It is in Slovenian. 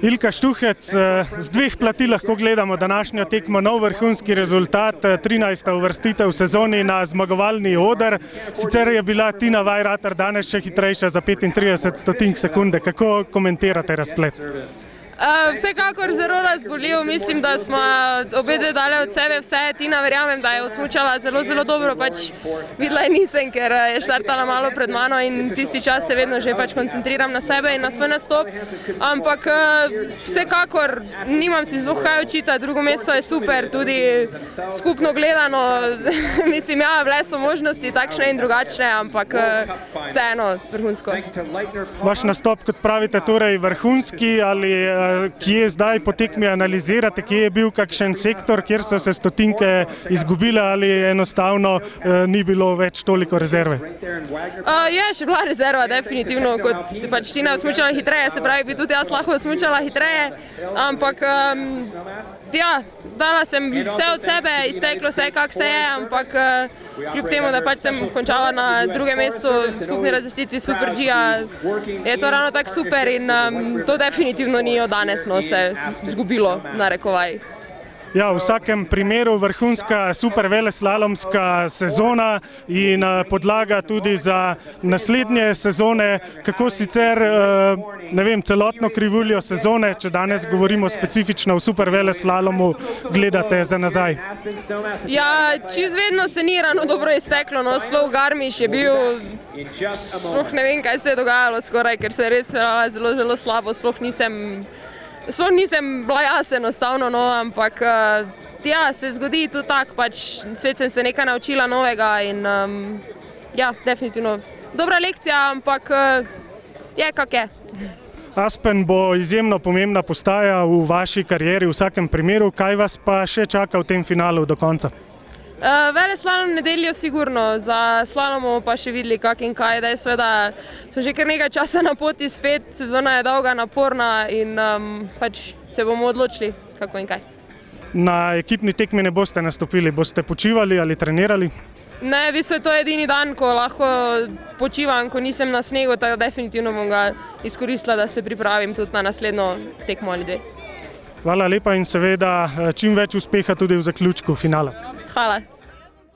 Ilka Štuhec, eh, z dveh plati lahko gledamo današnjo tekmo, nov vrhunski rezultat, 13. uvrstitev v sezoni na zmagovalni oder. Sicer je bila Tina Vajratar danes še hitrejša za 35 stotink sekunde. Kako komentirate razplet? Uh, vsekakor zelo razbolil, mislim, da smo obe dali od sebe vse. Tina, verjamem, da je osmučala zelo, zelo dobro. Pač videla je nisem, ker je štartala malo pred mano in tisti čas se vedno že pač koncentriram na sebe in na svoj nastop. Ampak uh, vsekakor nimam si zvoh kaj očitati, drugo mesto je super, tudi skupno gledano. mislim, ja, bile so možnosti takšne in drugačne, ampak uh, vseeno vrhunsko. Vaš nastop, kot pravite, torej vrhunski ali kje zdaj po tekmi analizirate, kje je bil kakšen sektor, kjer so se stotinke izgubile ali enostavno uh, ni bilo več toliko rezerve? Uh, je še bila rezerva, definitivno, kot pač Tina smučala hitreje, se pravi, bi tudi jaz lahko smučala hitreje, ampak um, ja, dala sem vse od sebe, izteklo se je, kak se je, ampak uh, kljub temu, da pač sem končala na drugem mestu skupni razvrstitvi Super G, je to ravno tako super in um, to definitivno ni od danes no, se zgubilo na rekovajih. Ja, v vsakem primeru vrhunska super veleslalomska sezona in uh, podlaga tudi za naslednje sezone. Kako sicer uh, ne vem, celotno krivuljo sezone, če danes govorimo specifično o super veleslalomu, gledate za nazaj? Ja, čez vedno se ni rano dobro izteklo, no, slov Garmiš je bil, sploh ne vem, kaj se je dogajalo skoraj, ker se je res zelo, zelo slabo, sploh nisem Sploh nisem bila jaz enostavno, no, ampak uh, ja, se zgodi tudi tako, pač svet sem se nekaj naučila novega in um, ja, definitivno dobra lekcija, ampak uh, je kak je. Aspen bo izjemno pomembna postaja v vaši karieri, v vsakem primeru. Kaj vas pa še čaka v tem finalu do konca? Uh, vele slalom nedeljo sigurno, za slalom bomo pa še videli, kak in kaj. Da je sveda, so že kar nekaj časa na poti spet, sezona je dolga, naporna in um, pač se bomo odločili, kako in kaj. Na ekipni tekmi ne boste nastopili, boste počivali ali trenirali? Ne, v bistvu je to edini dan, ko lahko počivam, ko nisem na snegu, tako da definitivno bom ga izkoristila, da se pripravim tudi na naslednjo tekmo ali dve. Hvala lepa in seveda čim več uspeha tudi v zaključku finala. Hvala.